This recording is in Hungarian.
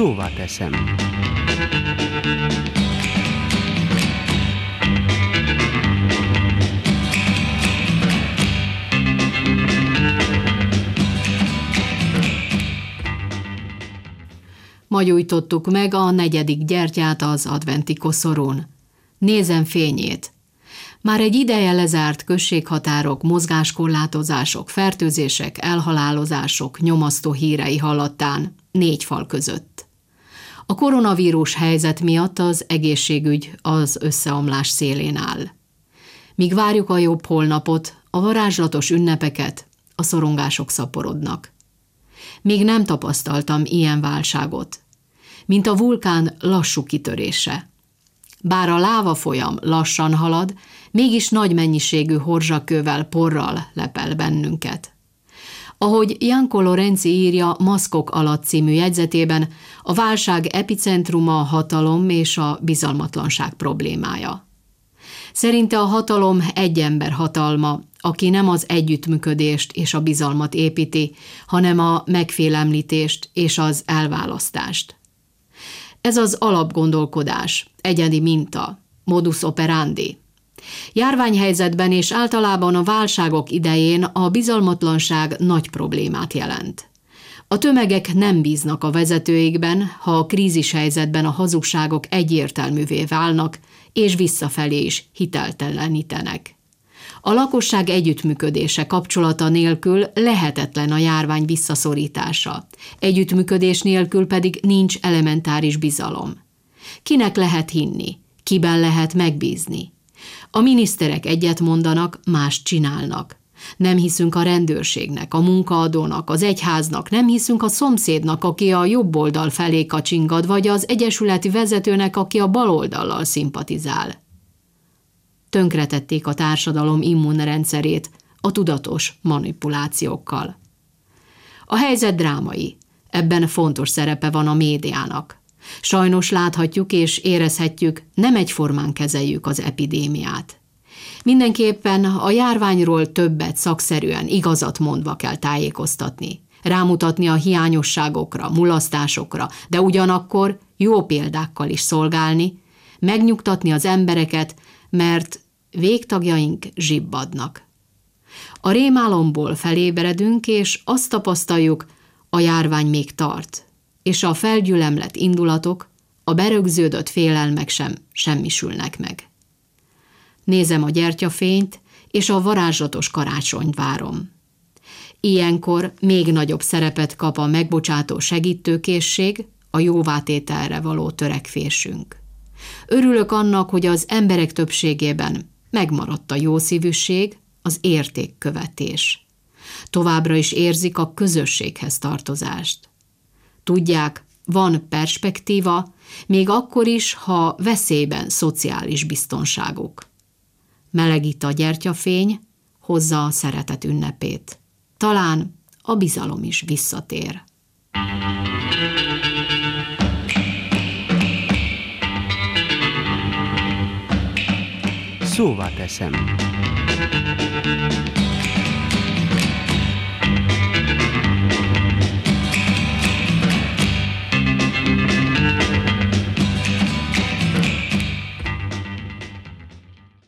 Szóvá teszem. Ma gyújtottuk meg a negyedik gyertyát az adventi koszorún. Nézem fényét. Már egy ideje lezárt községhatárok, mozgáskorlátozások, fertőzések, elhalálozások, nyomasztó hírei hallattán, négy fal között. A koronavírus helyzet miatt az egészségügy az összeomlás szélén áll. Míg várjuk a jobb holnapot, a varázslatos ünnepeket, a szorongások szaporodnak. Még nem tapasztaltam ilyen válságot, mint a vulkán lassú kitörése. Bár a láva folyam lassan halad, mégis nagy mennyiségű horzsakővel, porral lepel bennünket. Ahogy Janko Lorenzi írja Maszkok alatt című jegyzetében, a válság epicentruma a hatalom és a bizalmatlanság problémája. Szerinte a hatalom egy ember hatalma, aki nem az együttműködést és a bizalmat építi, hanem a megfélemlítést és az elválasztást. Ez az alapgondolkodás, egyedi minta, modus operandi. Járványhelyzetben és általában a válságok idején a bizalmatlanság nagy problémát jelent. A tömegek nem bíznak a vezetőikben, ha a krízis helyzetben a hazugságok egyértelművé válnak, és visszafelé is hiteltelenítenek. A lakosság együttműködése kapcsolata nélkül lehetetlen a járvány visszaszorítása, együttműködés nélkül pedig nincs elementáris bizalom. Kinek lehet hinni? Kiben lehet megbízni? A miniszterek egyet mondanak, más csinálnak. Nem hiszünk a rendőrségnek, a munkaadónak, az egyháznak, nem hiszünk a szomszédnak, aki a jobb oldal felé kacsingad, vagy az egyesületi vezetőnek, aki a bal oldallal szimpatizál. Tönkretették a társadalom immunrendszerét a tudatos manipulációkkal. A helyzet drámai, ebben fontos szerepe van a médiának. Sajnos láthatjuk és érezhetjük, nem egyformán kezeljük az epidémiát. Mindenképpen a járványról többet szakszerűen, igazat mondva kell tájékoztatni, rámutatni a hiányosságokra, mulasztásokra, de ugyanakkor jó példákkal is szolgálni, megnyugtatni az embereket, mert végtagjaink zsibbadnak. A rémálomból felébredünk, és azt tapasztaljuk, a járvány még tart, és a felgyülemlett indulatok, a berögződött félelmek sem semmisülnek meg. Nézem a gyertyafényt, és a varázslatos karácsonyt várom. Ilyenkor még nagyobb szerepet kap a megbocsátó segítőkészség, a jóvátételre való törekvésünk. Örülök annak, hogy az emberek többségében megmaradt a jószívűség, az értékkövetés. Továbbra is érzik a közösséghez tartozást. Tudják, van perspektíva, még akkor is, ha veszélyben szociális biztonságuk. Melegít a gyertyafény, hozza a szeretet ünnepét. Talán a bizalom is visszatér. Szóvá teszem.